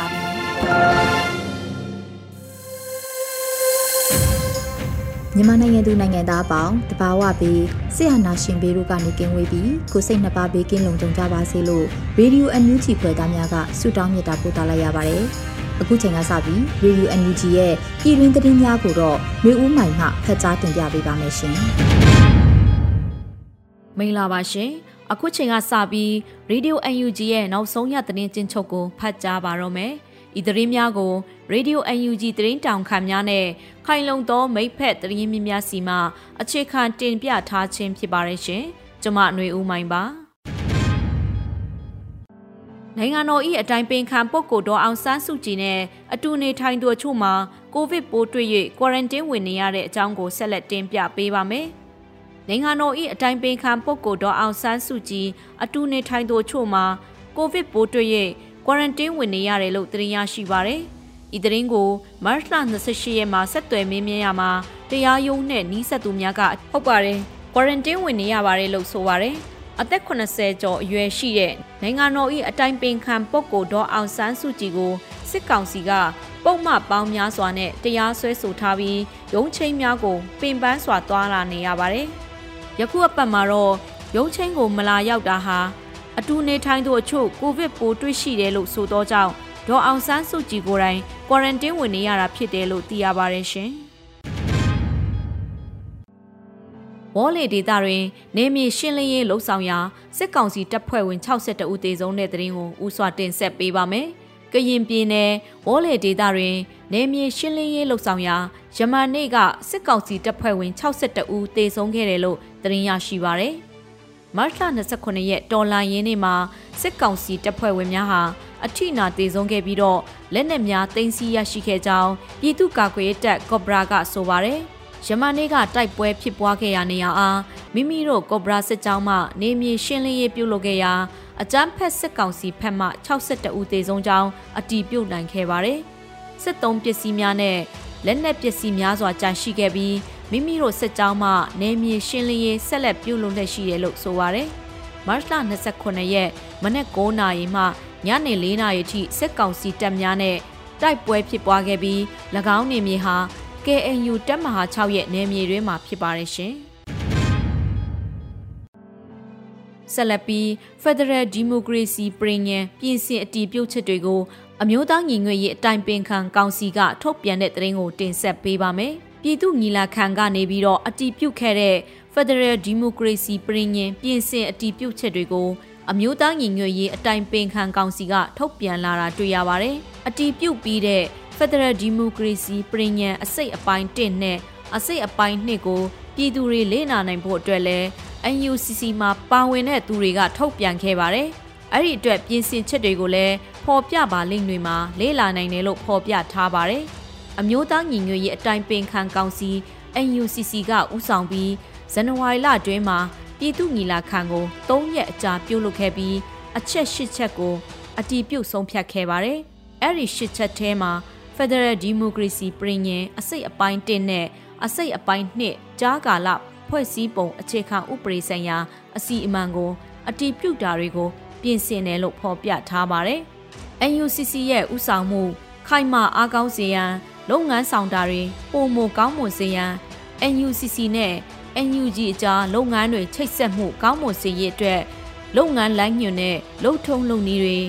ါပြီ မြန်မာနိုင်ငံသူနိုင်ငံသားအပေါင်းတဘာဝပြီးဆရာနာရှင်ဘေးတို့ကနေကင်းဝေးပြီးကိုစိတ်နှပါဘေးကင်းလုံခြုံကြပါစေလို့ရေဒီယိုအန်ယူဂျီဖွယ်သားများကဆုတောင်းမေတ္တာပို့သလိုက်ရပါတယ်။အခုချိန်ကစပြီးရေဒီယိုအန်ယူဂျီရဲ့ပြည်တွင်းသတင်းများကိုတော့မျိုးဦးမိုင်မှဖတ်ကြားတင်ပြပေးပါမယ်ရှင်။မင်္ဂလာပါရှင်။အခုချိန်ကစပြီးရေဒီယိုအန်ယူဂျီရဲ့နောက်ဆုံးရသတင်းချင်းချုပ်ကိုဖတ်ကြားပါတော့မယ်။ ဤသတင်းများကို Radio UNG သတင်းတောင်ခံများနဲ့ခိုင်လုံသောမိဖက်သတင်းမြများစီမှအခြေခံတင်ပြထားခြင်းဖြစ်ပါရဲ့ရှင်။ကျွန်မຫນွေဦးမိုင်ပါ။နိုင်ငံတော်၏အတိုင်းပင်ခံပုဂ္ဂိုလ်တော်အောင်ဆန်းစုကြည်နဲ့အတူနေထိုင်သူအချို့မှာကိုဗစ်ပိုးတွေ့၍ကွာရန်တင်းဝင်နေရတဲ့အကြောင်းကိုဆက်လက်တင်ပြပေးပါမယ်။နိုင်ငံတော်၏အတိုင်းပင်ခံပုဂ္ဂိုလ်တော်အောင်ဆန်းစုကြည်အတူနေထိုင်သူအချို့မှာကိုဗစ်ပိုးတွေ့၍ ကွာရန်တင်းဝင်နေရတယ်လို့သတင်းရရှိပါရယ်။ဤသတင်းကိုမတ်လ28ရက်မှာဆက်သွယ်မင်းမြန်းရမှာတရားရုံးနဲ့နှီးဆက်သူများကဟုတ်ပါတယ်။ကွာရန်တင်းဝင်နေရပါတယ်လို့ဆိုပါရယ်။အသက်80ကျော်အရွယ်ရှိတဲ့နိုင်ငံတော်၏အတိုင်ပင်ခံပုဂ္ဂိုလ်ဒေါ်အောင်ဆန်းစုကြည်ကိုစစ်ကောင်စီကပုံမှန်ပေါင်းများစွာနဲ့တရားစွဲဆိုထားပြီးရုံးချင်းများကိုပင်ပန်းစွာသွားလာနေရပါတယ်။ယခုအပတ်မှာတော့ရုံးချင်းကိုမလာရောက်တာဟာ အတူနေထိုင်သူအချို့ကိုဗစ်ပိုးတွေ့ရှိတယ်လို့ဆိုသောကြောင့်ဒေါ်အောင်ဆန်းစုကြည်ကိုယ်တိုင်ကွာရန်တင်းဝင်နေရတာဖြစ်တယ်လို့သိရပါတယ်ရှင်။ဝေါ်လေဒေတာတွင်နေမြေရှင်းလင်းရေးလှုပ်ဆောင်ရာစစ်ကောင်စီတပ်ဖွဲ့ဝင်62ဦးသေဆုံးတဲ့တဲ့ရင်ကိုဥစွာတင်ဆက်ပေးပါမယ်။ကရင်ပြည်နယ်ဝေါ်လေဒေတာတွင်နေမြေရှင်းလင်းရေးလှုပ်ဆောင်ရာယမန်နေ့ကစစ်ကောင်စီတပ်ဖွဲ့ဝင်62ဦးသေဆုံးခဲ့တယ်လို့သတင်းရရှိပါရယ်။ မတ်လ29ရက်တော်လာရင်းနေ့မှာစစ်ကောင်စီတပ်ဖွဲ့ဝင်များဟာအထိနာတေဆုံးခဲ့ပြီးတော့လက်နက်များတင်စီရရှိခဲ့ကြောင်းပြည်သူ့ကာကွယ်တပ်ကော့ဘရာကဆိုပါတယ်။ယမန်နေ့ကတိုက်ပွဲဖြစ်ပွားခဲ့ရာနေရာအားမိမိတို့ကော့ဘရာစစ်ကြောင်းမှနေမြေရှင်းလင်းရေးပြုလုပ်ခဲ့ရာအကြမ်းဖက်စစ်ကောင်စီဖက်မှ62ဦးသေဆုံးကြောင်းအတည်ပြုနိုင်ခဲ့ပါတယ်။စစ်သုံးပစ္စည်းများနဲ့လက်နက်ပစ္စည်းများစွာကြန့်ရှိခဲ့ပြီး မိမိတို့စစ်ကြောင်းမှနေမြေရှင်းလင်းရေးဆက်လက်ပြုလုပ်လက်ရှိတယ်လို့ဆိုပါရယ်။မတ်လ29ရက်မနက်9:00နာရီမှညနေ4:00နာရီထိစစ်ကောင်စီတပ်များနဲ့တိုက်ပွဲဖြစ်ပွားခဲ့ပြီး၎င်းနေမြေဟာ KNU တပ်မဟာ6ရဲ့နယ်မြေတွင်းမှာဖြစ်ပါရရှင်။ဆက်လက်ပြီး Federal Democracy ပြည်ညံပြင်ဆင်အတည်ပြုချက်တွေကို အမျိုးသားညီညွတ်ရေးအတိုင်ပင်ခံကောင်စီကထုတ်ပြန်တဲ့သတင်းကိုတင်ဆက်ပေးပါမယ်။ ပြည်သူညီလာခံကနေပြီးတော့အတီးပြုတ်ခဲ့တဲ့ Federal Democracy ပြည်ညင်ပြင်ဆင်အတီးပြုတ်ချက်တွေကိုအမျိုးသားညီညွတ်ရေးအတိုင်ပင်ခံကောင်စီကထုတ်ပြန်လာတာတွေ့ရပါတယ်။အတီးပြုတ်ပြီးတဲ့ Federal Democracy ပြည်ညင်အစိတ်အပိုင်း1နဲ့အစိတ်အပိုင်း2ကိုပြည်သူတွေလေ့လာနိုင်ဖို့အတွက်လဲ UNCC မှာပါဝင်တဲ့သူတွေကထုတ်ပြန်ခဲ့ပါတယ်။အဲ့ဒီအတွက်ပြင်ဆင်ချက်တွေကိုလည်းဖော်ပြပါလိမ့်တွေမှာလေ့လာနိုင်တယ်လို့ဖော်ပြထားပါတယ်။ အမျိုးသားညီညွတ်ရေးအတိုင်ပင်ခံကောင်စီ NUCC ကဦးဆောင်ပြီးဇန်နဝါရီလအတွင်းမှာပြည်သူညီလာခံကို၃ရက်အကြာပြုလုပ်ခဲ့ပြီးအချက်၈ချက်ကိုအတီးပြုတ်ဆုံးဖြတ်ခဲ့ပါတယ်။အဲ့ဒီ၈ချက်ထဲမှာ Federal Democracy ပြည်ညင်အစိတ်အပိုင်း1နဲ့အစိတ်အပိုင်း2ကြားကာလဖွဲ့စည်းပုံအခြေခံဥပဒေဆိုင်ရာအစီအမံကိုအတီးပြုတ်တာတွေကိုပြင်ဆင်တယ်လို့ဖော်ပြထားပါတယ်။ NUCC ရဲ့ဥဆောင်မှုခိုင်မာအားကောင်းစေရန် လုပ်ငန်းဆောင်တာတွေပုံမကောင်းမွန်စေရန် NUCC နဲ့ NUG အကြားလုပ်ငန်းတွေချိတ်ဆက်မှုကောင်းမွန်စေရေးအတွက်လုပ်ငန်းလမ်းညွှန်နဲ့လုပ်ထုံးလုပ်နည်းတွေ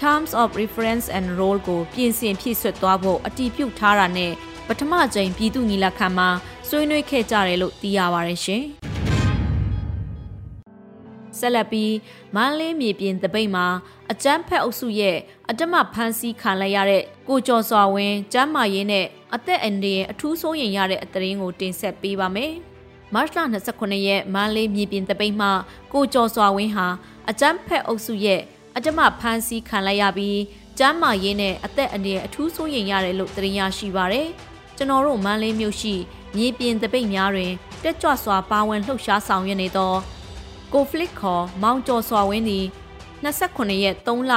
Terms of Reference and Role ကိုပြင်ဆင်ဖြည့်ဆွတ်သွားဖို့အတည်ပြုထားတာနဲ့ပထမကြိမ်ပြည်သူ့ညီလာခံမှာဆွေးနွေးခဲ့ကြတယ်လို့သိရပါတယ်ရှင်။ ဆက်လက်ပြီးမန်းလေးမြေပြင်တပိတ်မှာအကြမ်းဖက်အုပ်စုရဲ့အတမဖမ်းဆီးခံလိုက်ရတဲ့ကိုကျော်စွာဝင်းကျမ်းမာရေးနဲ့အသက်အန္တရာယ်အထူးစိုးရိမ်ရတဲ့အသတင်းကိုတင်ဆက်ပေးပါမယ်။မတ်လ29ရက်မန်းလေးမြေပြင်တပိတ်မှာကိုကျော်စွာဝင်းဟာအကြမ်းဖက်အုပ်စုရဲ့အတမဖမ်းဆီးခံလိုက်ရပြီးကျမ်းမာရေးနဲ့အသက်အန္တရာယ်အထူးစိုးရိမ်ရတယ်လို့သတင်းရရှိပါရယ်။ကျွန်တော်တို့မန်းလေးမြို့ရှိမြေပြင်တပိတ်များတွင်တက်ကြွစွာပါဝင်လှုပ်ရှားဆောင်ရွက်နေသော ကိုဖလစ်ခေါ်မောင်ကျော်စွာဝင်းသည်29ရက်3လ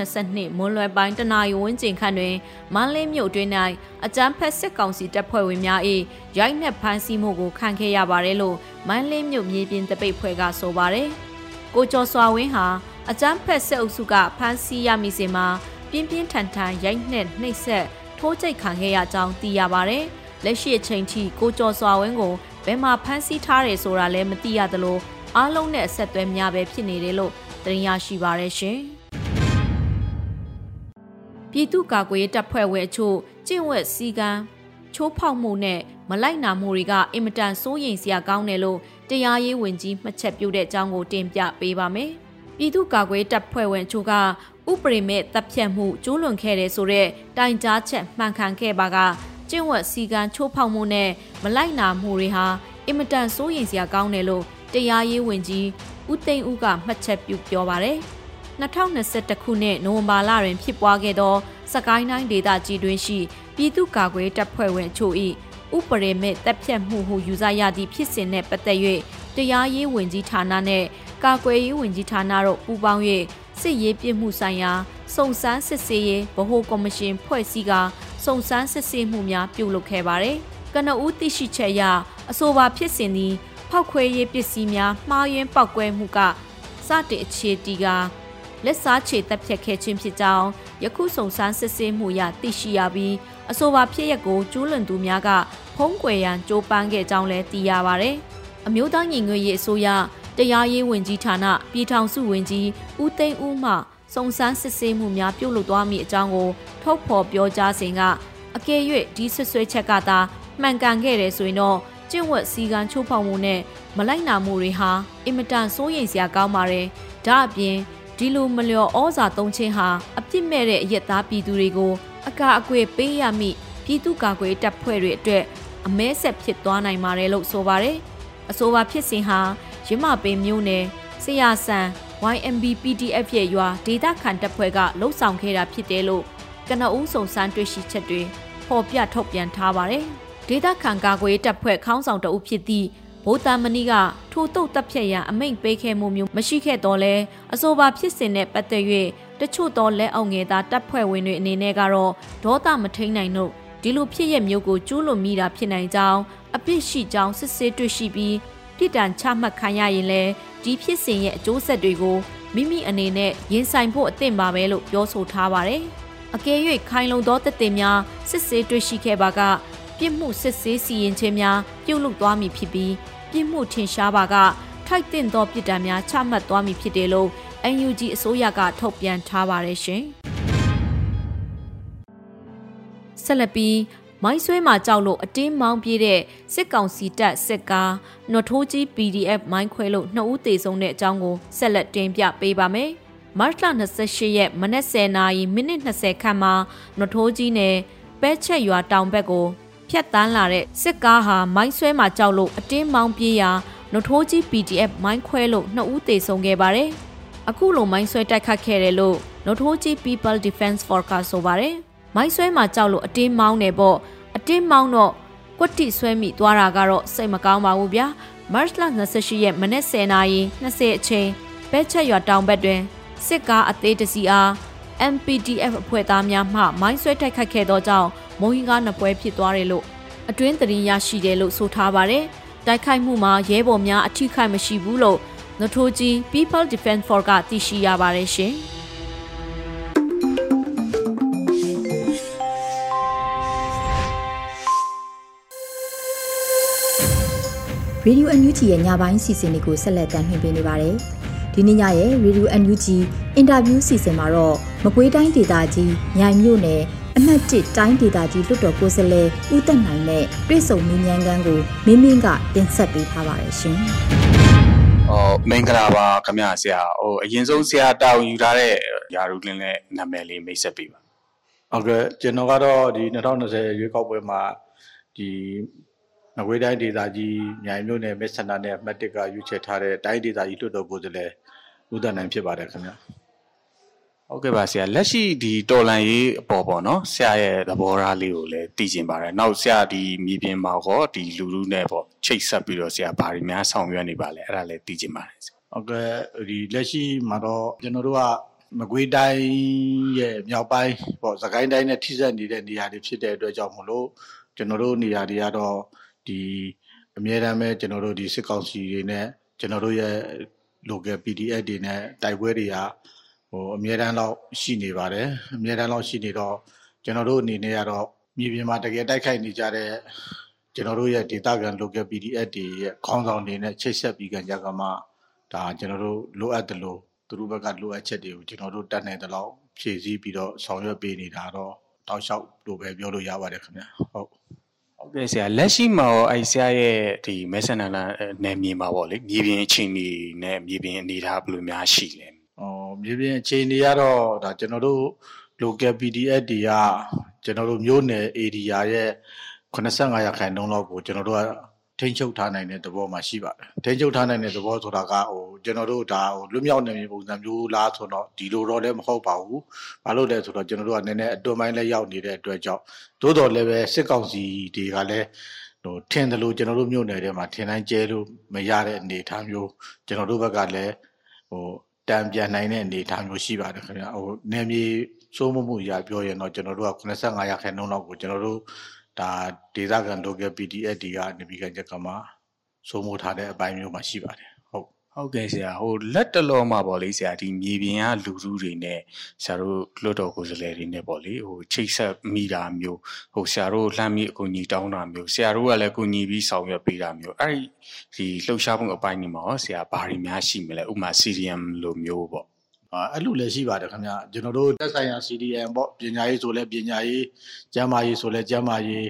2022မွန်းလွယ်ပိုင်းတနာရီဝန်းကျင်ခန့်တွင်မန်းလေးမြို့တွင်၌အကြမ်းဖက်စစ်ကောင်စီတပ်ဖွဲ့ဝင်များ၏ရိုက်နှက်ဖမ်းဆီးမှုကိုခံခဲ့ရပါတယ်လို့မန်းလေးမြို့မြေပြင်တပိတ်ဖွဲ့ကဆိုပါတယ်။ကိုကျော်စွာဝင်းဟာအကြမ်းဖက်စစ်အုပ်စုကဖမ်းဆီးရမိစဉ်မှာပြင်းပြင်းထန်ထန်ရိုက်နှက်နှိပ်စက်ထိုးကျိတ်ခံခဲ့ရကြောင်းသိရပါတယ်။လက်ရှိအချိန်ထိကိုကျော်စွာဝင်းကိုဘယ်မှာဖမ်းဆီးထားတယ်ဆိုတာလည်းမသိရသလို အားလုံးနဲ့အဆက်အသွယ်များပဲဖြစ်နေတယ်လို့သတင်းရရှိပါရရှင်။ပြည်သူ့ကာကွယ်ရေးတပ်ဖွဲ့ဝင်အချို့ကျင့်ဝတ်စည်းကမ်းချိုးဖောက်မှုနဲ့မလိုက်နာမှုတွေကအင်မတန်စိုးရိမ်စရာကောင်းတယ်လို့တရားရေးဝန်ကြီးမှတ်ချက်ပြုတဲ့အကြောင်းကိုတင်ပြပေးပါမယ်။ပြည်သူ့ကာကွယ်တပ်ဖွဲ့ဝင်အချို့ကဥပဒေမဲ့တပ်ဖြတ်မှုကျူးလွန်ခဲ့တဲ့ဆိုတဲ့တိုင်ကြားချက်မှန်ကန်ခဲ့ပါကကျင့်ဝတ်စည်းကမ်းချိုးဖောက်မှုနဲ့မလိုက်နာမှုတွေဟာအင်မတန်စိုးရိမ်စရာကောင်းတယ်လို့ တရားရေးဝန်ကြီးဦးသိန်းဦးကမှတ်ချက်ပြုပြောပါတယ်။2021ခုနှစ်နိုဝင်ဘာလတွင်ဖြစ်ပွားခဲ့သောစကိုင်းတိုင်းဒေသကြီးတွင်ရှိပြည်သူ့ကာကွယ်တပ်ဖွဲ့ဝင်အချို့၏ဥပဒေမဲ့တပ်ဖြတ်မှုဟုယူဆရသည့်ဖြစ်စဉ်နှင့်ပတ်သက်၍တရားရေးဝန်ကြီးဌာနနှင့်ကာကွယ်ရေးဝန်ကြီးဌာနတို့ပူးပေါင်း၍စစ်ရေးပြစ်မှုဆိုင်ရာစုံစမ်းစစ်ဆေးရေးဗဟိုကော်မရှင်ဖွဲ့စည်းကာစုံစမ်းစစ်ဆေးမှုများပြုလုပ်ခဲ့ပါသည်။ကနဦးသိရှိချက်အရအဆိုပါဖြစ်စဉ်သည် ဖောက်ခွဲရေးပစ္စည်းများမှားယွင်းပောက်ကွဲမှုကစတင်အခြေတီကလက်စားချေတပ်ဖြတ်ခဲ့ခြင်းဖြစ်ကြောင်းယခုစုံစမ်းစစ်ဆေးမှုရသိရှိရပြီးအဆိုပါဖြစ်ရပ်ကိုကျူးလွန်သူများကဖုံးကွယ်ရန်ကြိုးပမ်းခဲ့ကြောင်းလည်းသိရပါဗျ။အမျိုးသားညီညွတ်ရေးအစိုးရတရားရေးဝန်ကြီးဌာနပြည်ထောင်စုဝန်ကြီးဦးသိန်းဦးမှစုံစမ်းစစ်ဆေးမှုများပြုလုပ်သွားမည့်အကြောင်းကိုထုတ်ဖော်ပြောကြားစဉ်ကအကယ်၍ဒီဆွဆွဲချက်ကသာမှန်ကန်ခဲ့တယ်ဆိုရင်တော့ ကျင့်ဝတ်စည်းကမ်းချိုးဖောက်မှုနဲ့မလိုက်နာမှုတွေဟာအင်မတန်စိုးရိမ်စရာကောင်းပါတယ်။ဒါအပြင်ဒီလိုမလျော်ဩဇာသုံးခြင်းဟာအပြစ်မဲ့တဲ့အရက်သားပြည်သူတွေကို အကာအကွယ်ပေးရမည့်ပြည်သူ့ကာကွယ်တပ်ဖွဲ့တွေအတွက်အမဲဆက်ဖြစ်သွားနိုင်ပါတယ်လို့ဆိုပါတယ်။အဆိုပါဖြစ်စဉ်ဟာရမပင်မျိုးနယ်ဆရာဆန် YMB PDF ရဲ့ရွာဒေတာခန်တပ်ဖွဲ့ကလှုပ်ဆောင်ခဲ့တာဖြစ်တယ်လို့ကနအူးစုံစမ်းတွေ့ရှိချက်တွေဖော်ပြထုတ်ပြန်ထားပါတယ်။ ဒေသခံကာကွယ်တပ်ဖွဲ့ခေါင်းဆောင်တအုပ်ဖြစ်သည့်ဗိုလ်သားမဏိကထိုတုတ်တပ်ဖြတ်ရန်အမိန့်ပေးခဲ့မှုမျိုးမရှိခဲ့တော့လဲအဆိုပါဖြစ်စဉ်နဲ့ပတ်သက်၍တချို့သောလက်အောက်ငယ်သားတပ်ဖွဲ့ဝင်တွေအနေနဲ့ကတော့ဒေါသမထိန်နိုင်တို့ဒီလိုဖြစ်ရမျိုးကိုကျူးလွန်မိတာဖြစ်နိုင်ကြောင်းအပြစ်ရှိကြောင်းစစ်ဆေးတွေ့ရှိပြီးပြည်တံချမှတ်ခံရရင်လည်းဒီဖြစ်စဉ်ရဲ့အကျိုးဆက်တွေကိုမိမိအနေနဲ့ရင်ဆိုင်ဖို့အသင့်ပါပဲလို့ပြောဆိုထားပါတယ်။အကယ်၍ခိုင်လုံသောတသက်များစစ်ဆေးတွေ့ရှိခဲ့ပါက ပြစ်မှုစစ်ဆေးစီရင်ခြင်းများပြုလုပ်သွားမည်ဖြစ်ပြီးပြစ်မှုထင်ရှားပါကထိုက်တင်သောပြစ်ဒဏ်များချမှတ်သွားမည်ဖြစ်တယ်လို့ UNG အစိုးရကထုတ်ပြန်ထားပါတယ်ရှင်။ဆက်လက်ပြီးမိုင်းဆွဲမှာကြောက်လို့အတင်းမောင်းပြေးတဲ့စစ်ကောင်စီတပ်စစ်ကားနော်ထိုးကြီး PDF မိုင်းခွဲလို့နှစ်ဦးသေဆုံးတဲ့အကြောင်းကိုဆက်လက်တင်ပြပေးပါမယ်။မတ်လ28ရက်မနက်10:00နာရီမိနစ်20ခန့်မှာနော်ထိုးကြီးနယ်ပဲချက်ရွာတောင်ဘက်ကို ဖြတ်တန်းလာတဲ့စစ်ကားဟာမိုင်းဆွဲမှာကြောက်လို့အတင်းမောင်းပြေးရာနထိုးကြီး PDF မိုင်းခွဲလို့နှစ်ဦးသေဆုံးခဲ့ပါတယ်။အခုလိုမိုင်းဆွဲတိုက်ခတ်ခဲ့တယ်လို့နထိုးကြီး People Defense Force ကဆိုပါတယ်။မိုင်းဆွဲမှာကြောက်လို့အတင်းမောင်းနေပေါ့အတင်းမောင်းတော့ကွက်တိဆွဲမိသွားတာကတော့စိတ်မကောင်းပါဘူးဗျာ။ March 28ရက်မနေ့10:20အချိန်ဘဲချက်ရွာတောင်ဘက်တွင်စစ်ကားအသေးတစီအား MPDF အဖွဲ့သားများမှမိုင်းဆွဲတိုက်ခတ်ခဲ့သောကြောင့်မုံဟင်းကားနှစ်ပွဲဖြစ်သွားတယ်လို့အတွင်းသတင်းရရှိတယ်လို့ဆိုထားပါတယ်။တိုက်ခိုက်မှုမှာရဲဘော်များအထိခိုက်မရှိဘူးလို့နထိုးကြီး People Defense Force ကသိရှိရပါတယ်ရှင်။ရေဒီယိုအန်ယူဂျီရဲ့ညပိုင်းစီစဉ်လေးကိုဆက်လက်တင်ပြနေပါတယ်။ဒီနေ့ညရဲ့ရေဒီယိုအန်ယူဂျီ အင်တာဗျူးစီစဉ်မှာတော့မကွေးတိုင်းဒေသကြီးမြိုင်မြို့နယ်အမှတ်1တိုင်းဒေသကြီးလွတ်တော်ကိုယ်စားလှယ်ဦးသက်နိုင်နဲ့တွေ့ဆုံမြញ្ញမ်းကန်းကိုမင်းမင်းကတင်ဆက်ပေးထားပါတယ်ရှင်။အော်မင်္ဂလာပါခင်ဗျာဆရာ။ဟိုအရင်ဆုံးဆရာတာဝန်ယူထားတဲ့ယာရုလင်းနဲ့နာမည်လေးမိတ်ဆက်ပေးပါ။ဟုတ်ကဲ့ကျွန်တော်ကတော့ဒီ2020ရွေးကောက်ပွဲမှာဒီငွေတိုင်းဒေသကြီးမြိုင်မြို့နယ်မက်ဆန္ဒနဲ့အမှတ်1ကရွေးချယ်ထားတဲ့တိုင်းဒေသကြီးလွတ်တော်ကိုယ်စားလှယ်ဦးတန်နိုင်ဖြစ်ပါတယ်ခင်ဗျာ ဟုတ်ကဲ့ပါဆရာလက်ရှိဒီတော်လန်ရေးအပေါ်ပေါ့နော်ဆရာရဲ့သဘောထားလေးကိုလည်းသိချင်ပါတယ်နောက်ဆရာဒီမြေပြင်မှာဟောဒီလူလူနဲ့ပေါ့ချိတ်ဆက်ပြီးတော့ဆရာဘာတွေများဆောင်ရွက်နေပါလဲအဲ့ဒါလည်းသိချင်ပါတယ်ဟုတ်ကဲ့ဒီလက်ရှိမှာတော့ကျွန်တော်တို့ကမကွေးတိုင်းရဲ့မြောက်ပိုင်းပေါ့စကိုင်းတိုင်းနဲ့ထိစပ်နေတဲ့နေရာတွေဖြစ်တဲ့အတွက်ကြောင့်မလို့ကျွန်တော်တို့နေရာတွေကတော့ဒီအမြဲတမ်းပဲကျွန်တော်တို့ဒီစစ်ကောင်စီတွေနဲ့ကျွန်တော်တို့ရဲ့ local PDF တွေနဲ့တိုက်ပွဲတွေက ဟိုအမြဲတမ်းတော့ရှိနေပါတယ်အမြဲတမ်းတော့ရှိနေတော့ကျွန်တော်တို့အနေနဲ့ကတော့မြေပြင်မှာတကယ်တိုက်ခိုက်နေကြတဲ့ကျွန်တော်တို့ရဲ့ဒေတာကန် local PDF တွေရဲ့ခေါင်းဆောင်တွေနဲ့ချိတ်ဆက်ပြီးကြကြကမှဒါကျွန်တော်တို့လိုအပ်တယ်လို့သူတို့ဘက်ကလိုအပ်ချက်တွေကိုကျွန်တော်တို့တတ်နိုင်တဲ့လောက်ဖြည့်ဆည်းပြီးတော့ဆောင်ရွက်ပေးနေတာတော့တောက်လျှောက်လို့ပဲပြောလို့ရပါတယ်ခင်ဗျာဟုတ်ဟုတ်ကဲ့ဆရာလက်ရှိမှာရောအဲဆရာရဲ့ဒီမဲဆန္ဒနာနယ်မြေမှာပေါ့လေမြေပြင်အခြေအနေနဲ့မြေပြင်အနေအထားဘယ်လိုများရှိလဲ။အော် မြေပြင်အခြေအနေကတော့ဒါကျွန်တော်တို့ local PDF တွေကကျွန်တော်တို့မြို့နယ် area ရဲ့85ရာခိုင်နှုန်းလောက်ကိုကျွန်တော်တို့ကထိန်းချုပ်ထားနိုင်တဲ့သဘောမှရှိပါတယ်ထိန်းချုပ်ထားနိုင်တဲ့သဘောဆိုတာကဟိုကျွန်တော်တို့ဒါဟိုလွတ်မြောက်နေပြီပုံစံမျိုးလားဆိုတော့ဒီလိုတော့လည်းမဟုတ်ပါဘူးဘာလို့လဲဆိုတော့ကျွန်တော်တို့ကနည်းနည်းအတွန်းပိုင်းလည်းရောက်နေတဲ့အတွက်ကြောင့်သို့တော်လည်းပဲစစ်ကောင်စီတွေကလည်းဟိုထင်တယ်လို့ကျွန်တော်တို့မြို့နယ်ထဲမှာထင်တိုင်းကျဲလို့မရတဲ့အနေအထားမျိုးကျွန်တော်တို့ဘက်ကလည်းဟို တံပြန်နိုင်တဲ့အနေအထားမျိုးရှိပါတယ်ခင်ဗျဟိုနေမြေစိုးမိုးမှုရာပြောရင်တော့ကျွန်တော်တို့က85ရာခိုင်နှုန်းလောက်ကိုကျွန်တော်တို့ဒါဒေသခံ local PDF တွေကနေပြီးကြက်ကမှစိုးမိုးထားတဲ့အပိုင်းမျိုးမှာရှိပါတယ် ဟုတ်ဟုတ်ကဲ့ဆရာဟိုလက်တလောမှာပေါ့လေဆရာဒီမြေပြင်ကလူစုတွေနဲ့ဆရာတို့လွတ်တော်ကိုယ်စားလှယ်တွေနဲ့ပေါ့လေဟိုချိတ်ဆက်မိတာမျိုးဟိုဆရာတို့လှမ်းပြီးအကူအညီတောင်းတာမျိုးဆရာတို့ကလည်းအကူအညီပြီးဆောင်ရွက်ပေးတာမျိုးအဲ့ဒီလှုပ်ရှားမှုအပိုင်းတွေမှာရောဆရာဘာတွေများရှိမလဲဥမာ CDM လိုမျိုးပေါ့အဲ့လိုလည်းရှိပါတယ်ခင်ဗျကျွန်တော်တို့တက်ဆိုင်ရာ CDM ပေါ့ပညာရေးဆိုလဲပညာရေးကျန်းမာရေးဆိုလဲကျန်းမာရေး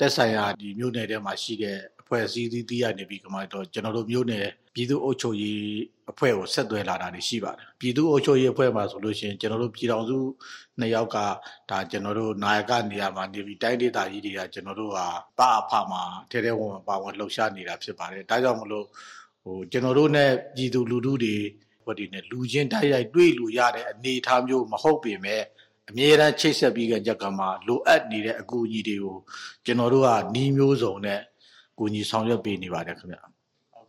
တက်ဆိုင်ရာဒီမြို့နယ်ထဲမှာရှိတဲ့အဖွဲ့အစည်းသီးသီးရနေပြီးကမှတော့ကျွန်တော်တို့မြို့နယ် ပြည်သူ့အုပ်ချုပ်ရေးအဖွဲ့ကိုဆက်သွယ်လာတာတွေရှိပါတယ်ပြည်သူ့အုပ်ချုပ်ရေးအဖွဲ့မှာဆိုလို့ရှိရင်ကျွန်တော်တို့ပြည်တော်စုနှစ်ယောက်ကဒါကျွန်တော်တို့နာယကနေရာမှာနေပြီးတိုင်းဒေသကြီးတွေကကျွန်တော်တို့ဟာပါအဖမှာထဲထဲဝင်ပါဝင်လှုပ်ရှားနေတာဖြစ်ပါတယ်ဒါကြောင့်မလို့ဟိုကျွန်တော်တို့ ਨੇ ပြည်သူလူထုတွေဘက်တွေနဲ့လူချင်းတိုက်ရိုက်တွေ့လို့ရတဲ့အနေအထားမျိုးမဟုတ်ပေမဲ့အမြဲတမ်းချိတ်ဆက်ပြီးကြက်ကမှလိုအပ်နေတဲ့အကူအညီတွေကိုကျွန်တော်တို့ကနှီးမျိုးစုံနဲ့ကူညီဆောင်ရွက်ပေးနေပါတယ်ခင်ဗျ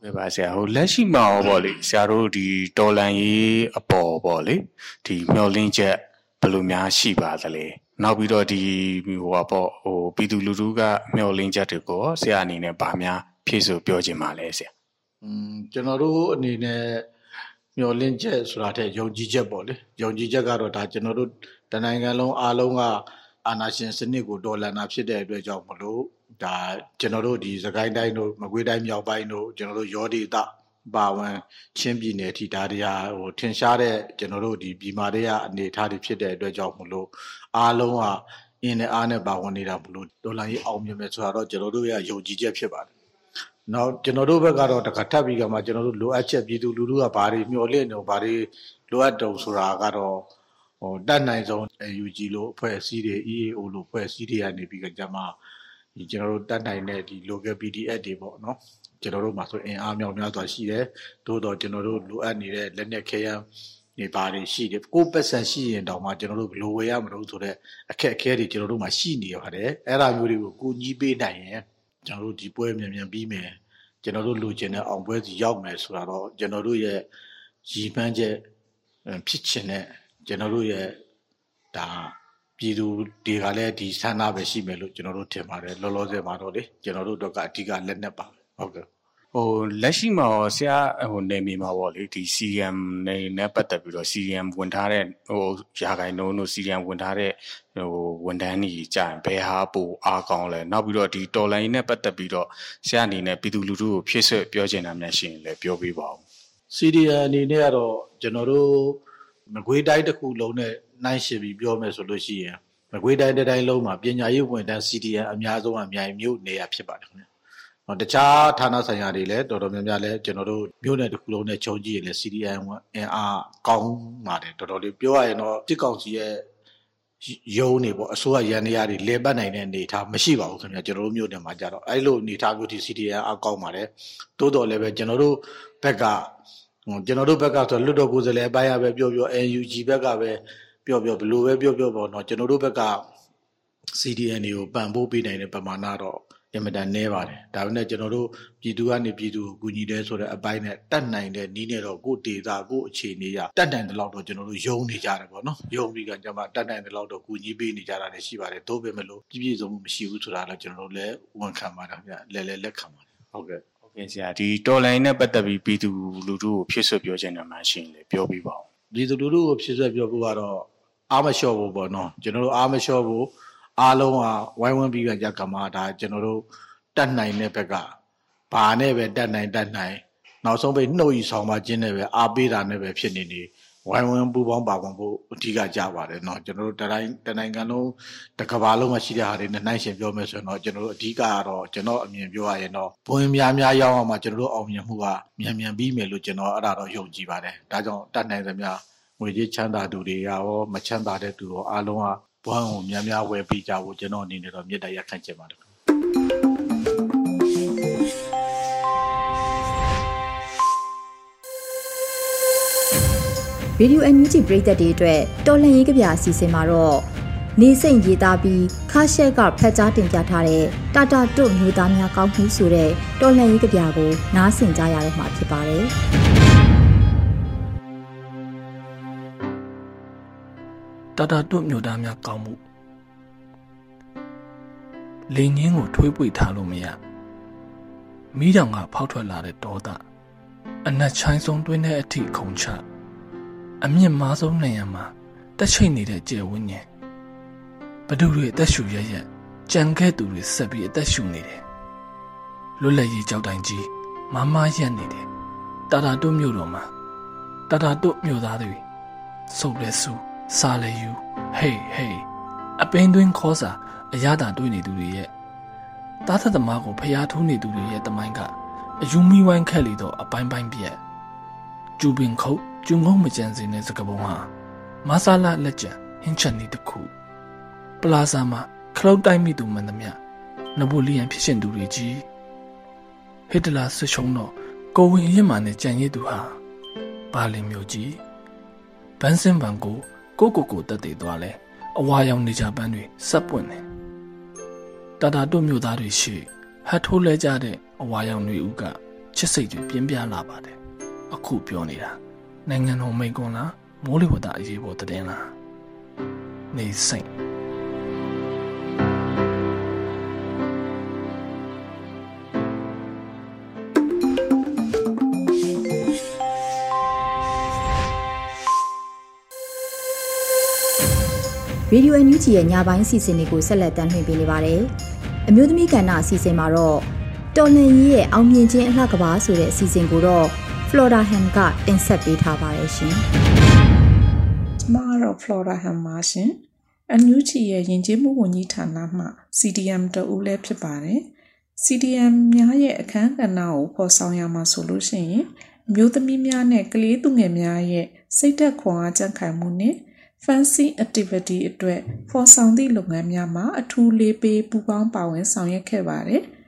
ဟုတ်ကဲ့ပါဆရာဟိုလက်ရှိမှာရောပေါ့လေဆရာတို့ဒီတော်လန်ရေးအပေါ်ပေါ့လေဒီမျောလင်းချက်ဘယ်လိုများရှိပါသလဲနောက်ပြီးတော့ဒီဟိုပေါ့ဟိုပြည်သူလူထုကမျောလင်းချက်တွေကိုဆရာအနေနဲ့ဗာများဖြည့်ဆိုပြောချင်ပါလဲဆရာอืมကျွန်တော်တို့အနေနဲ့မျောလင့်ချက်ဆိုတာတဲ့ယုံကြည်ချက်ပေါ့လေယုံကြည်ချက်ကတော့ဒါကျွန်တော်တို့တနိုင်ငံလုံးအားလုံးကအာဏာရှင်စနစ်ကိုတော်လှန်တာဖြစ်တဲ့အတွက်ကြောင့်မလို့ ဒါကျွန်တော်တို့ဒီစကိုင်းတိုင်းတို့မကွေးတိုင်းမြောက်ပိုင်းတို့ကျွန်တော်တို့ရောဒေသပါဝင်ချင်းပြည်နယ်ထိဒါတွေဟာဟိုထင်ရှားတဲ့ကျွန်တော်တို့ဒီပြည်မာတွေကအနေအထားတွေဖြစ်တဲ့အတွက်ကြောင့်မလို့အားလုံးကအင်းနဲ့အားနဲ့ပါဝင်နေတာမလို့ဒေါ်လာကြီးအောင်မြင်မယ်ဆိုတာတော့ကျွန်တော်တို့ရဲ့ယုံကြည်ချက်ဖြစ်ပါတယ်နောက်ကျွန်တော်တို့ဘက်ကတော့တခါထပ်ပြီးကမှကျွန်တော်တို့လိုအပ်ချက်ပြည်သူလူထုကဘာတွေမျှော်လင့်နေဘာတွေလိုအပ်တုံဆိုတာကတော့ဟိုတတ်နိုင်ဆုံး UG လို့အဖွဲ့အစည်းတွေ EAO လို့အဖွဲ့အစည်းတွေကနေပြီးကြမှာ ဒီကျွန်တော်တို့တတ်နိုင်တဲ့ဒီ local PDF တွေပေါ့နော်ကျွန်တော်တို့မှာဆိုအင်အားမြောက်များစွာရှိတယ်သို့တော့ကျွန်တော်တို့လိုအပ်နေတဲ့လက်နက်ခဲယမ်းနေပါတွေရှိတယ်ကိုပတ်စံရှိရင်တောင်မှကျွန်တော်တို့ဘယ်လိုဝယ်ရမလို့ဆိုတော့အခက်အခဲတွေကျွန်တော်တို့မှာရှိနေပါတယ်အဲ့ဒါမျိုးတွေကိုကိုကြီးပေးနိုင်ရင်ကျွန်တော်တို့ဒီပွဲမြန်မြန်ပြီးမယ်ကျွန်တော်တို့လိုချင်တဲ့အောင်ပွဲစီရောက်မယ်ဆိုတာတော့ကျွန်တော်တို့ရဲ့ရည်မှန်းချက်ဖြစ်ချင်တဲ့ကျွန်တော်တို့ရဲ့ဒါ ပြည်သူတွေကလည်းဒီဆန္ဒပဲရှိမယ်လို့ကျွန်တော်တို့ထင်ပါတယ်လောလောဆယ်မှာတော့လေကျွန်တော်တို့တော့ကအဓိကလက်နက်ပါဟုတ်ကဲ့ဟိုလက်ရှိမှာရောဆရာဟိုနေမီမှာပေါ့လေဒီ CM နေနဲ့ပတ်သက်ပြီးတော့ CM ဝင်ထားတဲ့ဟိုရာဂိုင်နှုန်းတို့ CM ဝင်ထားတဲ့ဟိုဝန်ထမ်းကြီးကြာရင်ဘယ်ဟာပိုအားကောင်းလဲနောက်ပြီးတော့ဒီတော်လိုင်းနဲ့ပတ်သက်ပြီးတော့ဆရာအနေနဲ့ပြည်သူလူထုကိုဖြည့်ဆွတ်ပြောချင်တာများရှိရင်လည်းပြောပေးပါဦး CDM အနေနဲ့ကတော့ကျွန်တော်တို့ငွေတိုင်းတစ်ခုလုံးနဲ့ နှိုင်းရှင်ပြီးပြောမယ်ဆိုလို့ရှိရင်မကွေးတိုင်းတိုင်းလုံးမှာပညာရေးဝန်ထမ်း CDN အများဆုံးအမြိုင်မြို့နေရဖြစ်ပါတယ်ခင်ဗျ။ဟောတခြားဌာနဆိုင်ရာတွေလည်းတော်တော်များများလည်းကျွန်တော်တို့မြို့နယ်တစ်ခုလုံးနဲ့ခြုံကြည့်ရင်လည်း CDN အင်အားကောင်းပါတယ်တော်တော်လေးပြောရရင်တော့တစ်ကောင်စီရဲ့ယုံနေပေါ့အစိုးရရန်နေရတွေလေပတ်နိုင်တဲ့အနေအထားမရှိပါဘူးခင်ဗျကျွန်တော်တို့မြို့နယ်မှာကြတော့အဲ့လိုအနေအထားမျိုးဒီ CDN အကောင်းပါတယ်တိုးတော်လည်းပဲကျွန်တော်တို့ဘက်ကကျွန်တော်တို့ဘက်ကဆိုလွတ်တော်ကိုယ်စားလှယ်အပိုင်းရပဲပြောပြော NUG ဘက်ကပဲ ပြောပြောဘလို့ပဲပြောပြောပေါ့နော်ကျွန်တော်တို့ဘက်က CDN တွေကိုပံ့ပိုးပေးနိုင်တဲ့ပမာဏတော့အင်မတန်နည်းပါတယ်ဒါပေမဲ့ကျွန်တော်တို့ပြည်သူကနေပြည်သူကိုကူညီတယ်ဆိုတဲ့အပိုင်းနဲ့တတ်နိုင်တဲ့နီးနေတော့ကိုဒေတာကိုအခြေအနေရတတ်နိုင်တဲ့လောက်တော့ကျွန်တော်တို့ယုံနေကြတယ်ပေါ့နော်ယုံပြီးကကျွန်မတတ်နိုင်တဲ့လောက်တော့ကူညီပေးနေကြတာလည်းရှိပါတယ်သို့ပေမဲ့လို့ပြည့်ပြည့်စုံမှုမရှိဘူးဆိုတာလည်းကျွန်တော်တို့လည်းဝန်ခံပါတယ်ဗျလဲလဲလက်ခံပါတယ်ဟုတ်ကဲ့ဟုတ်ကဲ့ဆရာဒီတော်လိုင်းနဲ့ပတ်သက်ပြီးပြည်သူလူထုကိုဖြစ်ဆွပြောချင်တယ်မှရှိရင်လေပြောပြပါဦးပြည်သူလူထုကိုဖြစ်ဆွပြောဖို့ကတော့ အားမလျှော့ဘူးပေါ့နော်ကျွန်တော်တို့အားမလျှော့ဘူးအားလုံးကဝိုင်းဝန်းပြီးကြကမှာဒါကျွန်တော်တို့တတ်နိုင်တဲ့ဘက်ကဘာနဲ့ပဲတတ်နိုင်တတ်နိုင်နောက်ဆုံးပိတ်နှုတ်ဤဆောင်ပါခြင်းနဲ့ပဲအားပေးတာနဲ့ပဲဖြစ်နေနေဝိုင်းဝန်းပူပေါင်းပါဝင်ဖို့အဓိကကြပါတယ်เนาะကျွန်တော်တို့တတိုင်းတနိုင်ငံလုံးတကဘာလုံးမှာရှိတဲ့ဟာတွေနဲ့နှိုင်းရှင်ပြောမယ်ဆိုရင်တော့ကျွန်တော်တို့အဓိကကတော့ကျွန်တော်အမြင်ပြောရရင်တော့ဘွင်များများရောက်အောင်မှာကျွန်တော်တို့အောင်မြင်မှုကမြန်မြန်ပြီးမယ်လို့ကျွန်တော်အဲ့ဒါတော့ယုံကြည်ပါတယ်ဒါကြောင့်တတ်နိုင်သမျှ ငွေကြေးချမ်းသာသူတွေရောမချမ်းသာတဲ့သူရောအားလုံးကဘွမ်းကိုများများဝယ်ပေးကြဖို့ကျွန်တော်အနေနဲ့တော့မြစ်တရက်ခန့်ချင်ပါတယ်ဗီဒီယိုအန်ယူဂျီပရိသတ်တွေအတွက်တော်လှန်ရေးကြပြအစီအစဉ်မှာတော့နေစိတ်ရေးသားပြီးခါရှက်ကဖက်ကြားတင်ပြထားတဲ့တာတာတွတ်မျိုးသားများကောင်းမှုဆိုတဲ့တော်လှန်ရေးကြပြကိုနားဆင်ကြရတော့မှာဖြစ်ပါတယ်။ တာတာတွတ်မျိုးသားများကောင်းမှုလိန်ငင်းကိုထွေးပွေထားလို့မရမိတောင်ကဖောက်ထွက်လာတဲ့ဒေါသအနက်ချိုင်းဆုံးတွင်းတဲ့အထိခုန်ချအမြင့်မားဆုံးနေရာမှာတက်ချိတ်နေတဲ့ကျယ်ဝန်းကျင်ဘဒုတွေအသက်ရှူရရက်ကြံခဲ့သူတွေဆက်ပြီးအသက်ရှူနေတယ်လွတ်လပ်ရေးကြောက်တိုင်ကြီးမမရက်နေတယ်တာတာတွတ်မြို့တော်မှာတာတာတွတ်မြို့သားတွေစုပ်လဲစု စားလဲယူဟေးဟေးအပင်းသွင်းခေါ်စာအရသာတွေးနေသူတွေရဲ့တားသက်သမားကိုဖျားထိုးနေသူတွေရဲ့တမိုင်းကအယူမီဝိုင်းခက်လီတော့အပိုင်းပိုင်းပြက်ကျူပင်ခုတ်ကျုံငုံမကြံစင်တဲ့စကပုံဟာမဆာလာလက်ကျန်ဟင်းချက်နေတခုပလာဇာမှာခလုတ်တိုင်းမိသူမှန်သမျှနပိုလီယန်ဖြစ်ရှင်သူတွေကြီးဟစ်တလာဆွချုံတော့ကိုဝင်ရစ်မာနဲ့ကြံရည်သူဟာဘာလင်မျိုးကြီးဘန်းစင်ဘန်ကို ကိုကိုကိုတက်တည်သွားလဲအဝါရောင်နေကြပန်းတွေစပ်ပွင့်တယ်တာတာတို့မျိုးသားတွေရှိဟတ်ထိုးလဲကြတဲ့အဝါရောင်တွေဥကချစ်စိတ်တွေပြင်းပြလာပါတယ်အခုပြောနေတာနိုင်ငံတော်မိန့်ခွန်းလားမိုးလေဝသအရေးပေါ်သတင်းလားနေစိတ် ရေဒီယိုအန်ယူဂျီရဲ့ညပိုင်းစီစဉ်တွေကိုဆက်လက်တင်ပြနေပါတယ်။အမျိုးသမီးကဏ္ဍအစီအစဉ်မှာတော့တော်လန်ကြီးရဲ့အောင်မြင်ခြင်းအလှကဘာဆိုတဲ့အစီအစဉ်ကိုတော့ Flora Ham ကတင်ဆက်ပေးထားပါတယ်ရှင်။ကျမကတော့ Flora Ham ပါရှင်။အန်ယူဂျီရဲ့ယဉ်ကျေးမှုဝန်ကြီးဌာနမှ CDM တဦးလည်းဖြစ်ပါတယ်။ CDM များရဲ့အခန်းကဏ္ဍကိုဖော်ဆောင်ရမှာဆိုလို့ရှိရင်အမျိုးသမီးများနဲ့ကလေးသူငယ်များရဲ့စိတ်သက်ခွန်အားကြံ့ခိုင်မှုနဲ့ fancy activity အတွက်ဖော်ဆောင်သည့်လုပ်ငန်းများမှာအထူးလေးပေးပူးပေါင်းပါဝင်ဆောင်ရွက်ခဲ့ပါတယ်။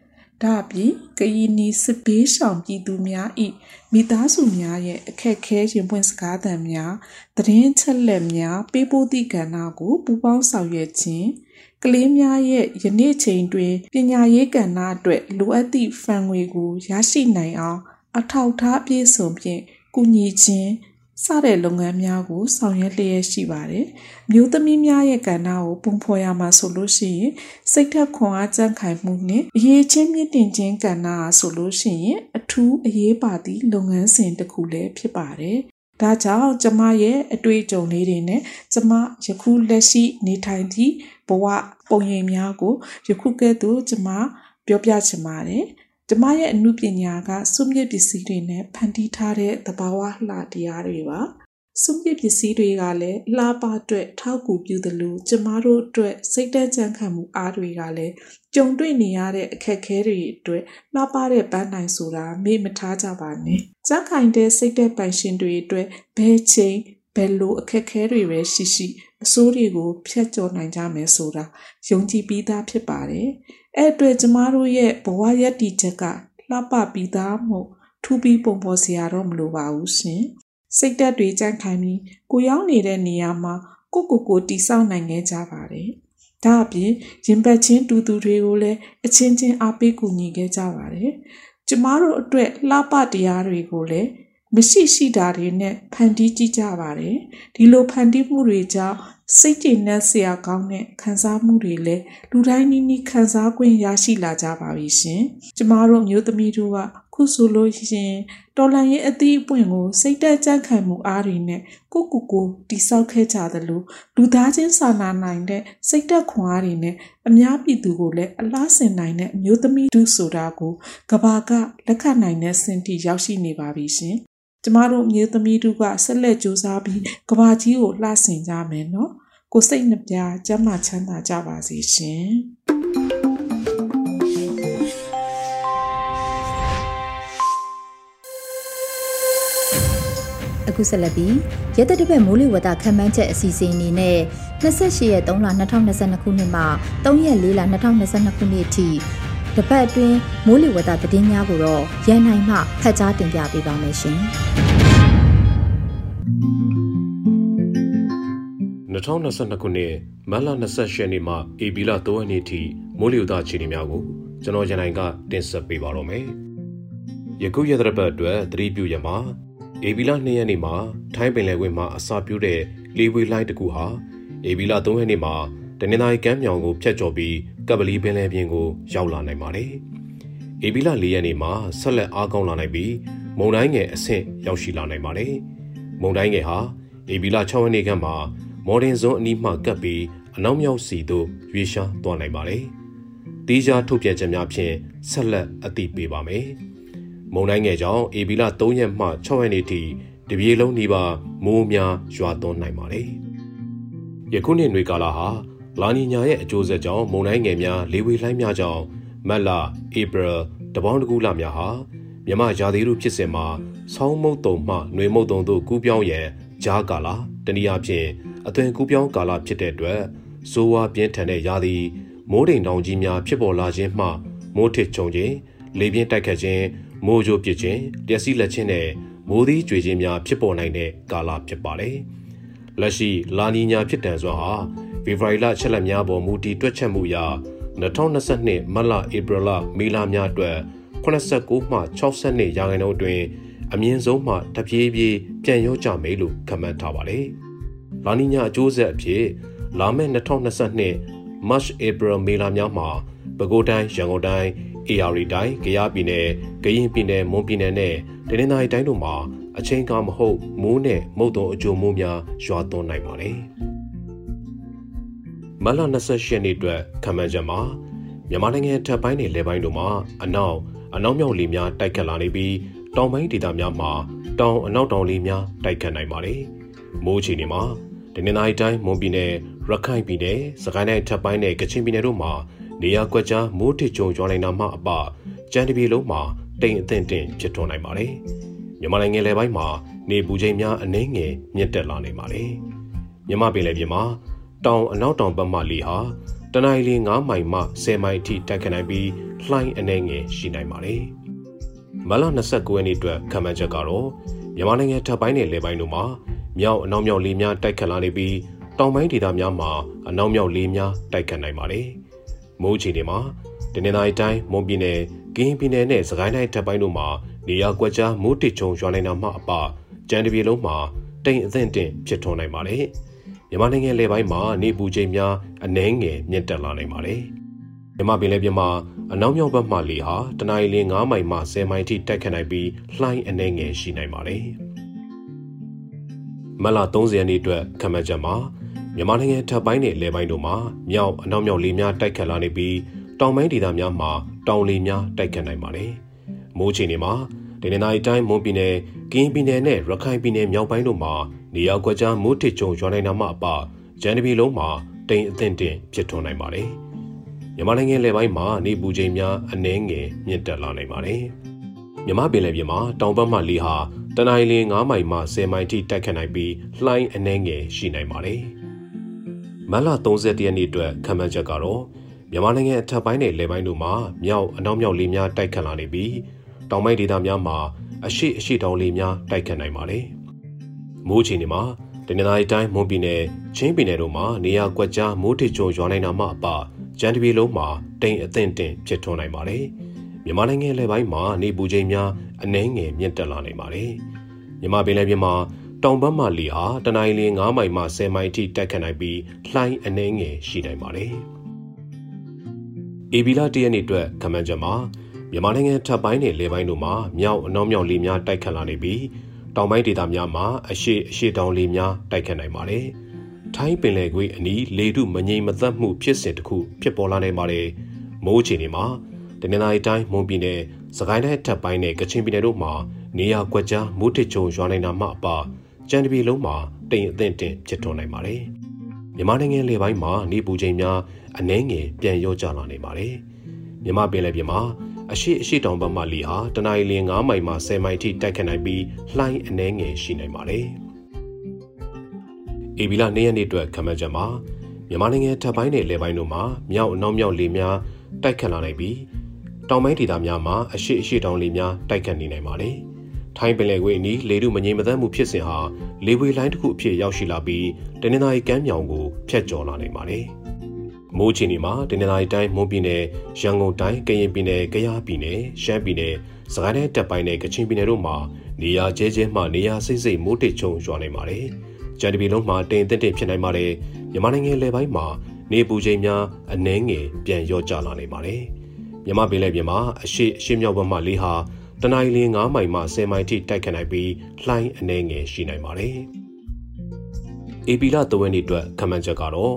ဒါ့အပြင်ကရင်နီစစ်ဘေးရှောင်ပြည်သူများ၏မိသားစုများရဲ့အခက်အခဲရင်ပွင့်စကားသံများသတင်းချက်လက်များပေးပို့သည့်ကဏ္ဍကိုပူးပေါင်းဆောင်ရွက်ခြင်းကလေးများရဲ့ယနေ့ချိန်တွင်ပညာရေးကဏ္ဍအတွက်လိုအပ်သည့်ဖန်ငွေကိုရရှိနိုင်အောင်အထောက်အထားပြည့်စုံဖြင့်ကူညီခြင်း စတဲ့လုပ်ငန်းများကို ဆောင်ရွက်လျက်ရှိပါတယ်။မျိုးသမီးများရဲ့ကဏ္ဍကိုပုံဖော်ရမှာဆိုလို့ရှိရင်စိတ်ထက်ခွန်အားကြံ့ခိုင်မှုနဲ့အရေးချင်းမြင့်တင်ခြင်းကဏ္ဍအားဆိုလို့ရှိရင်အထူးအရေးပါသည့်လုပ်ငန်းစဉ်တစ်ခုလည်းဖြစ်ပါတယ်။ဒါကြောင့်ကျမရဲ့အတွေ့အကြုံလေးတွေနဲ့ကျမယခုလက်ရှိနေထိုင်သည့်ဘဝပုံရိပ်များကိုယခုကဲ့သို့ကျမပြောပြချင်ပါတယ်။ ကျမရဲ့အမှုပညာကစုမြစ်ပစ္စည်းတွေနဲ့ဖန်တီးထားတဲ့သဘာဝလှတရားတွေပါစွန့်ပစ်ပစ္စည်းတွေကလည်းလှပအတွက်ထောက်ကူပြုသလိုကျမတို့အတွက်စိတ်တကြံခံမှုအားတွေကလည်းကြုံတွေ့နေရတဲ့အခက်အခဲတွေအတွက်လှပတဲ့ပန်းနိုင်ဆိုတာမေ့မထားကြပါနဲ့။ကြံ့ခိုင်တဲ့စိတ်သက်ပိုင်ရှင်တွေအတွက်ဘယ်ချိန်ဘယ်လိုအခက်အခဲတွေပဲရှိရှိအဆိုးတွေကိုဖျက်ကျော်နိုင်ကြမယ်ဆိုတာယုံကြည်ပြီးသားဖြစ်ပါတယ်။ အဲ့အတွက်ကျမတို့ရဲ့ဘဝရည်တည်ချက်ကလှပပြီးသားမှုထူပြီးပုံပေါ်စရာတော့မလိုပါဘူးရှင်။စိတ်သက်တွေကြံ့ခိုင်ပြီးကိုရောက်နေတဲ့နေရာမှာကိုကိုကိုတီဆောက်နိုင်ခဲ့ကြပါတယ်။ဒါအပြင်ရင်ပတ်ချင်းတူတူတွေကိုလည်းအချင်းချင်းအားပေးကူညီခဲ့ကြပါတယ်။ကျမတို့အတွက်လှပတရားတွေကိုလည်း မရှိရှိတာတွေနဲ့ဖန်တီးကြည့်ကြပါတယ်ဒီလိုဖန်တီးမှုတွေကြောင့်စိတ်ကြည်နက်စရာကောင်းတဲ့ခံစားမှုတွေလည်းလူတိုင်းနည်းနည်းခံစား권ရရှိလာကြပါပြီရှင်ကျမတို့မျိုးသမီးတို့ကခုဆိုလို့ရှင်တော်လန်ရဲ့အသီးအပွင့်ကိုစိတ်တက်ကြခံမှုအားတွေနဲ့ကိုကိုကိုတိဆောက်ခဲ့ကြသလိုလူသားချင်းစာနာနိုင်တဲ့စိတ်တက်ခွန်အားတွေနဲ့အများပြည်သူကိုလည်းအလားဆင်နိုင်တဲ့အမျိုးသမီးတို့ဆိုတာကိုကဘာကလက်ခံနိုင်တဲ့စင်တီရောက်ရှိနေပါပြီရှင် ကျမတို့မြေသမီးတို့ကဆက်လက်ကြိုးစားပြီးကဘာကြီးကိုလှဆင်ကြမယ်နော်ကိုစိတ်နှပြကျမ်းမာချမ်းသာကြပါစေရှင်အခုဆက်လက်ပြီးရဲတပ်တပည့်မိုးလေဝသခန့်မှန်းချက်အစီအစဉ်အနေနဲ့28ရက်3လ2022ခုနှစ်မှ3ရက်4လ2022ခုနှစ်အထိ တပတ်အတွင်းမိုးလေဝသသတင်းများကိုတော့ရန်နိုင်မှဖတ်ကြားတင်ပြပေးပါမယ်ရှင်။2022ခုနှစ်မတ်လ28ရက်နေ့မှဧပြီလ3ရက်နေ့ထိမိုးလေဝသအခြေအနေများကိုကျွန်တော်ရန်နိုင်ကတင်ဆက်ပေးပါတော့မယ်။ယခုရက်သတ္တပတ်အတွက်သတိပြုရမှာဧပြီလ2ရက်နေ့မှာထိုင်းပင်လယ်ကွေ့မှာအစာပြိုးတဲ့လေဝေလိုင်းတစ်ခုဟာဧပြီလ3ရက်နေ့မှာ တနင်္သာရီကမ်းမြောင်ကိုဖျက်ကျော်ပြီးကပလီပင်လယ်ပြင်ကိုရောက်လာနိုင်ပါတယ်။ဧပြီလ၄ရက်နေ့မှာဆက်လက်အားကောင်းလာနိုင်ပြီးမုန်တိုင်းငယ်အဆင့်ရောက်ရှိလာနိုင်ပါတယ်။မုန်တိုင်းငယ်ဟာဧပြီလ6ရက်နေ့ကမှမော်ဒင်ဇွန်အနီးမှကပ်ပြီးအနောက်မြောက်စီသို့ရွေ့ရှားသွားနိုင်ပါတယ်။တီးခြားထုတ်ပြန်ချက်များဖြင့်ဆက်လက်အသိပေးပါမယ်။မုန်တိုင်းငယ်ကြောင့်ဧပြီလ3ရက်မှ6ရက်နေ့ထိတပြေလုံးနီးပါးမိုးများရွာသွန်းနိုင်ပါတယ်။ယခုနှစ်နွေကာလဟာ လာနီညာရဲ့အကျိုးဆက်ကြောင့်မုန်တိုင်းငယ်များလေဝေလှိုင်းများကြောင့်မတ်လ၊ဧပြီတပေါင်းတကူလများဟာမြမရာသီဥတုဖြစ်စဉ်မှာဆောင်းမုတ်တုံမှနှွေမုတ်တုံတို့ကူးပြောင်းရန်ကြားကာလတနည်းအားဖြင့်အသွင်ကူးပြောင်းကာလဖြစ်တဲ့အတွက်ဇိုးဝါပြင်းထန်တဲ့ရာသီမိုးတိမ်တောင်ကြီးများဖြစ်ပေါ်လာခြင်းမှမိုးထစ်ချုံခြင်းလေပြင်းတိုက်ခတ်ခြင်းမိုးကြိုးပစ်ခြင်းလျှက်စီးလက်ခြင်းနဲ့မိုးသီးကြွေခြင်းများဖြစ်ပေါ်နိုင်တဲ့ကာလဖြစ်ပါတယ်။လက်ရှိလာနီညာဖြစ်တန်စွာဟာ ဖေဖော်ဝါရီလချက်လက်များပေါ်မူတည်တွက်ချက်မှုအရ2022မတ်လဧပြီလမေလများအတွက်89မှ62ရာခိုင်နှုန်းအတွင်းအမြင့်ဆုံးမှတပြေးပြေးပြန်ရောကြမယ်လို့ခန့်မှန်းထားပါတယ်။လာနီညာအကျိုးဆက်အဖြစ်လာမယ့်2022 March April မေလများမှာပဲခူးတိုင်းရန်ကုန်တိုင်း AR တိုင်းကယားပြည်နယ်ကရင်ပြည်နယ်မွန်ပြည်နယ်နဲ့တနင်္သာရီတိုင်းတို့မှာအချိန်ကာမဟုတ်မိုးနဲ့မုတ်တုံအကျိုးမိုးများရွာသွန်းနိုင်ပါတယ်။ မလ28ရက်နေ့အတွက်ခံမှန်းချက်မှာမြန်မာနိုင်ငံထပ်ပိုင်းနဲ့လယ်ပိုင်းတို့မှာအနောက်အနောက်မြောက်လေများတိုက်ခတ်လာနေပြီးတောင်ပိုင်းဒေသများမှာတောင်အနောက်တောင်လေများတိုက်ခတ်နိုင်ပါတယ်။မိုးအခြေအနေမှာတနင်္သာရီတိုင်းမွန်ပြည်နယ်ရခိုင်ပြည်နယ်စကိုင်းတိုင်းထပ်ပိုင်းနဲ့ကချင်ပြည်နယ်တို့မှာနေရာကွက်ကြားမိုးထစ်ကြုံရွာနိုင်တာမှအပကြံတပြည်လုံးမှာတိမ်အထင်တင်ဖြစ်ထွန်းနိုင်ပါတယ်။မြန်မာနိုင်ငံလယ်ပိုင်းမှာနေပူချိန်များအနှဲငယ်မြင့်တက်လာနိုင်ပါတယ်။မြန်မာပင်လယ်ပြင်မှာ တောင်အနောက်တောင်ဘက်မှလေဟာတနင်္လာရီ9မိုင်မှ10မိုင်အထိတိုက်ခတ်နိုင်ပြီးလှိုင်းအနှဲငယ်ရှိနိုင်ပါတယ်။မလ29ရက်နေ့အတွက်ခံမှန်းချက်ကတော့မြန်မာနိုင်ငံထပ်ပိုင်းနဲ့လယ်ပိုင်းတို့မှာမြောက်အနောက်မြောက်လေများတိုက်ခတ်လာနေပြီးတောင်ပိုင်းဒေသများမှာအနောက်မြောက်လေများတိုက်ခတ်နိုင်ပါတယ်။မိုးအခြေအနေမှာတနင်္လာရီတိုင်းမွန်ပြည်နယ်ကင်းပြည်နယ်နဲ့စကိုင်းတိုင်းထပ်ပိုင်းတို့မှာနေရာကွက်ကြားမိုးတစ်ချုံရွာနိုင်တာမှအပကြံတပြေလုံးမှာတိမ်အသင့်တင်ဖြစ်ထွန်းနိုင်ပါတယ်။ မြန်မာနိုင်ငံလေပိုင်းမှာနေပူချိန်များအနှဲငယ်မြင့်တက်လာနိုင်ပါတယ်။မြန်မာပင်လယ်ပြင်မှာအနောက်မြောက်ဘက်မှလေဟာတနအီလ9မိုင်မှ10မိုင်ထိတိုက်ခတ်နိုင်ပြီးလှိုင်းအနှဲငယ်ရှိနိုင်ပါတယ်။မလ30ရက်နေ့အတွက်ခန့်မှန်းချက်မှာမြန်မာနိုင်ငံထပ်ပိုင်းနဲ့လယ်ပိုင်းတို့မှာမြောက်အနောက်မြောက်လေများတိုက်ခတ်လာနေပြီးတောင်ပိုင်းဒေသများမှာတောင်လေများတိုက်ခတ်နိုင်ပါတယ်။မိုးချိန်တွေမှာဒနင်္သာရီတိုင်းမွန်ပြည်နယ်၊ကင်းပြည်နယ်နဲ့ရခိုင်ပြည်နယ်မြောက်ပိုင်းတို့မှာ နေရာကွက်ကြားမိုးထစ်ကြုံရွာနိုင်တာမှအပဂျန်တပီလုံးမှာတိမ်အသင့်တင်ဖြစ်ထွန်းနိုင်ပါတယ်။မြန်မာနိုင်ငံလယ်ပိုင်းမှာနေပူချိန်များအနည်းငယ်မြင့်တက်လာနိုင်ပါတယ်။မြမပင်လယ်ပြင်မှာတောင်ဘက်မှလေဟာတနင်္လာနေ့9မိုင်မှ10မိုင်ထိတိုက်ခတ်နိုင်ပြီးလှိုင်းအနည်းငယ်ရှိနိုင်ပါတယ်။မလ31ရက်နေ့အတွက်ခံမှန်းချက်ကတော့မြန်မာနိုင်ငံအထက်ပိုင်းနဲ့လယ်ပိုင်းတို့မှာမြောက်အနောက်မြောက်လေများတိုက်ခတ်လာနေပြီးတောင်ပိုင်းဒေသများမှာအရှိအရှိတောင်လေများတိုက်ခတ်နိုင်ပါတယ်။ မိုးချီနေမှာတနင်္လာရီတိုင်းမွန်ပြည်နယ်ချင်းပြည်နယ်တို့မှာနေရာကွက်ကြားမိုးထစ်ကြုံရွာနိုင်တာမှအပကြံတပြည်လုံးမှာတိမ်အသင့်တင်ဖြစ်ထွန်းနိုင်ပါတယ်။မြန်မာနိုင်ငံလယ်ပိုင်းမှာနေပူချိန်များအနည်းငယ်မြင့်တက်လာနိုင်ပါတယ်။မြန်မာပင်လယ်ပြင်မှာတောင်ဘက်မှလေဟာတနင်္လာရီ9မိုင်မှ10မိုင်ထိတက်ခတ်နိုင်ပြီးလှိုင်းအနှဲငယ်ရှိနိုင်ပါတယ်။အေဘီလာတရက်နေ့အတွက်ခမန်းချက်မှာမြန်မာနိုင်ငံထပ်ပိုင်းနဲ့လေပိုင်းတို့မှာမြောက်အနောက်မြောက်လေများတိုက်ခတ်လာနေပြီး တောင်ပိုင်းဒေသများမှာအရှိအရှိတောင်လေများတိုက်ခတ်နိုင်ပါတယ်။ထိုင်းပင်လယ်ကွေ့အနီးလေထုမငြိမ်မသက်မှုဖြစ်စဉ်တစ်ခုဖြစ်ပေါ်လာနိုင်ပါတယ်။မိုးအခြေအနေမှာတနင်္လာရီတိုင်းမွန်ပြည်နယ်စကိုင်းတိုင်းထပ်ပိုင်းနဲ့ကချင်ပြည်နယ်တို့မှာနေရာကွက်ကြားမိုးထစ်ချုံရွာနိုင်တာမှအပကြံတပြည်လုံးမှာတိမ်အသင့်တင်ဖြစ်ထွန်းနိုင်ပါတယ်။မြန်မာနိုင်ငံလေပိုင်းမှာနေပူချိန်များအနှဲငယ်ပြန်ရောကျလာနေပါတယ်။မြမပင်လယ်ပြင်မှာ အရှိအရှိတောင်ဘက်မှလီဟာတနအီလ9မိုင်မှ10မိုင်ထိတိုက်ခတ်နိုင်ပြီးလှိုင်းအနှဲငယ်ရှိနိုင်ပါတယ်။အေဘီလာနေ့ရက်နေ့အတွက်ခမန်းချက်မှာမြန်မာနိုင်ငံထပ်ပိုင်းနဲ့လယ်ပိုင်းတို့မှာမြောက်အနောက်မြောက်လေများတိုက်ခတ်လာနိုင်ပြီးတောင်ပိုင်းဒေသများမှာအရှိအရှိတောင်လေများတိုက်ခတ်နေနိုင်ပါတယ်။ထိုင်းပင်လယ်ကွေ့အနီးလေထုမငြိမ်မသက်မှုဖြစ်စဉ်ဟာလေဝေလိုင်းတစ်ခုအဖြစ်ရောက်ရှိလာပြီးတနင်္လာရီကမ်းမြောင်ကိုဖျက်ကျော်လာနိုင်ပါတယ်။ မိုးချီနေမှာတနင်္လာရီတိုင်းမွန်ပြည်နယ်ရန်ကုန်တိုင်းကရင်ပြည်နယ်ကယားပြည်နယ်ရှမ်းပြည်နယ်စကိုင်းတိုင်းတပ်ပိုင်းနဲ့ကချင်ပြည်နယ်တို့မှာနေရာကျဲကျဲမှနေရာစိတ်စိတ်မိုးတစ်ချုံရွာနိုင်ပါတယ်။ကြံတပီလုံးမှာတိမ်တက်တက်ဖြစ်နိုင်ပါတယ်။မြန်မာနိုင်ငံလယ်ပိုင်းမှာနေပူချိန်များအနှဲငယ်ပြန်လျော့ကျလာနိုင်ပါတယ်။မြန်မာပြည်လယ်ပြင်မှာအရှိအရှိမြောက်ဘက်မှလေးဟာတနင်္လာရီ9မိုင်မှ10မိုင်ထိတိုက်ခတ်နိုင်ပြီးလှိုင်းအနှဲငယ်ရှိနိုင်ပါတယ်။အေပီလာတဝက်နေ့အတွက်ခမန်းချက်ကတော့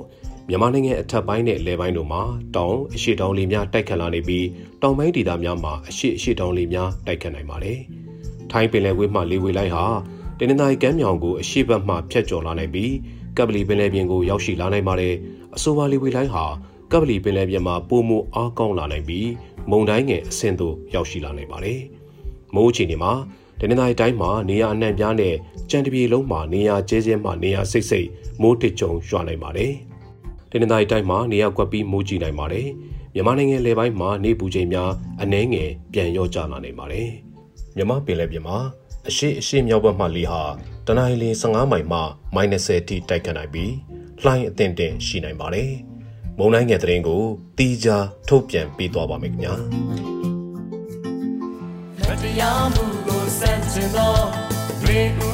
မြန်မာနိုင်ငံအထက်ပိုင်းနဲ့လယ်ပိုင်းတို့မှာတောင်အရှိတောင်လေများတိုက်ခတ်လာနေပြီးတောင်ပိုင်းဒေသများမှာအရှိအရှိတောင်လေများတိုက်ခတ်နိုင်ပါတယ်။ထိုင်းပင်လယ်ကွေ့မှလေဝေလိုက်ဟာတနင်္သာရီကမ်းမြောင်ကိုအရှိဘက်မှဖြတ်ကျော်လာနိုင်ပြီးကပလီပင်လယ်ပြင်ကိုရောက်ရှိလာနိုင်ပါတယ်။အဆိုပါလေဝေလိုက်ဟာကပလီပင်လယ်ပြင်မှာပိုမိုအားကောင်းလာနိုင်ပြီးမုန်တိုင်းငယ်အဆင့်သို့ရောက်ရှိလာနိုင်ပါတယ်။မိုးအခြေအနေမှာတနင်္သာရီတိုင်းမှာနေရာအနှံ့ပြားနဲ့ကြံတပြေလုံးမှာနေရာကျဲကျဲမှနေရာစိတ်စိတ်မိုးတစ်ကြုံရွာနိုင်ပါတယ်။ တနင်္သာရီတိုင်းမှာနေရာကွက်ပြီးမိုးကြီးနိုင်ပါတယ်။မြန်မာနိုင်ငံလယ်ပိုင်းမှာနေပူချိန်များအနည်းငယ်ပြန်လျော့ကျလာနိုင်ပါတယ်။မြန်မာပင်လယ်ပြင်မှာအရှိအရှိမြောက်ဘက်မှလေဟာတနင်္လာရီ15မိုင်မှ -30 ထိတိုက်ခတ်နိုင်ပြီးလှိုင်းအသင့်တင်ရှိနိုင်ပါတယ်။မုန်တိုင်းငယ်တဲ့ရင်ကိုတီးခြားထုတ်ပြန်ပေးသွားပါမယ်ခင်ဗျာ။တရားမှုကိုစန့်ကျင်သောရေ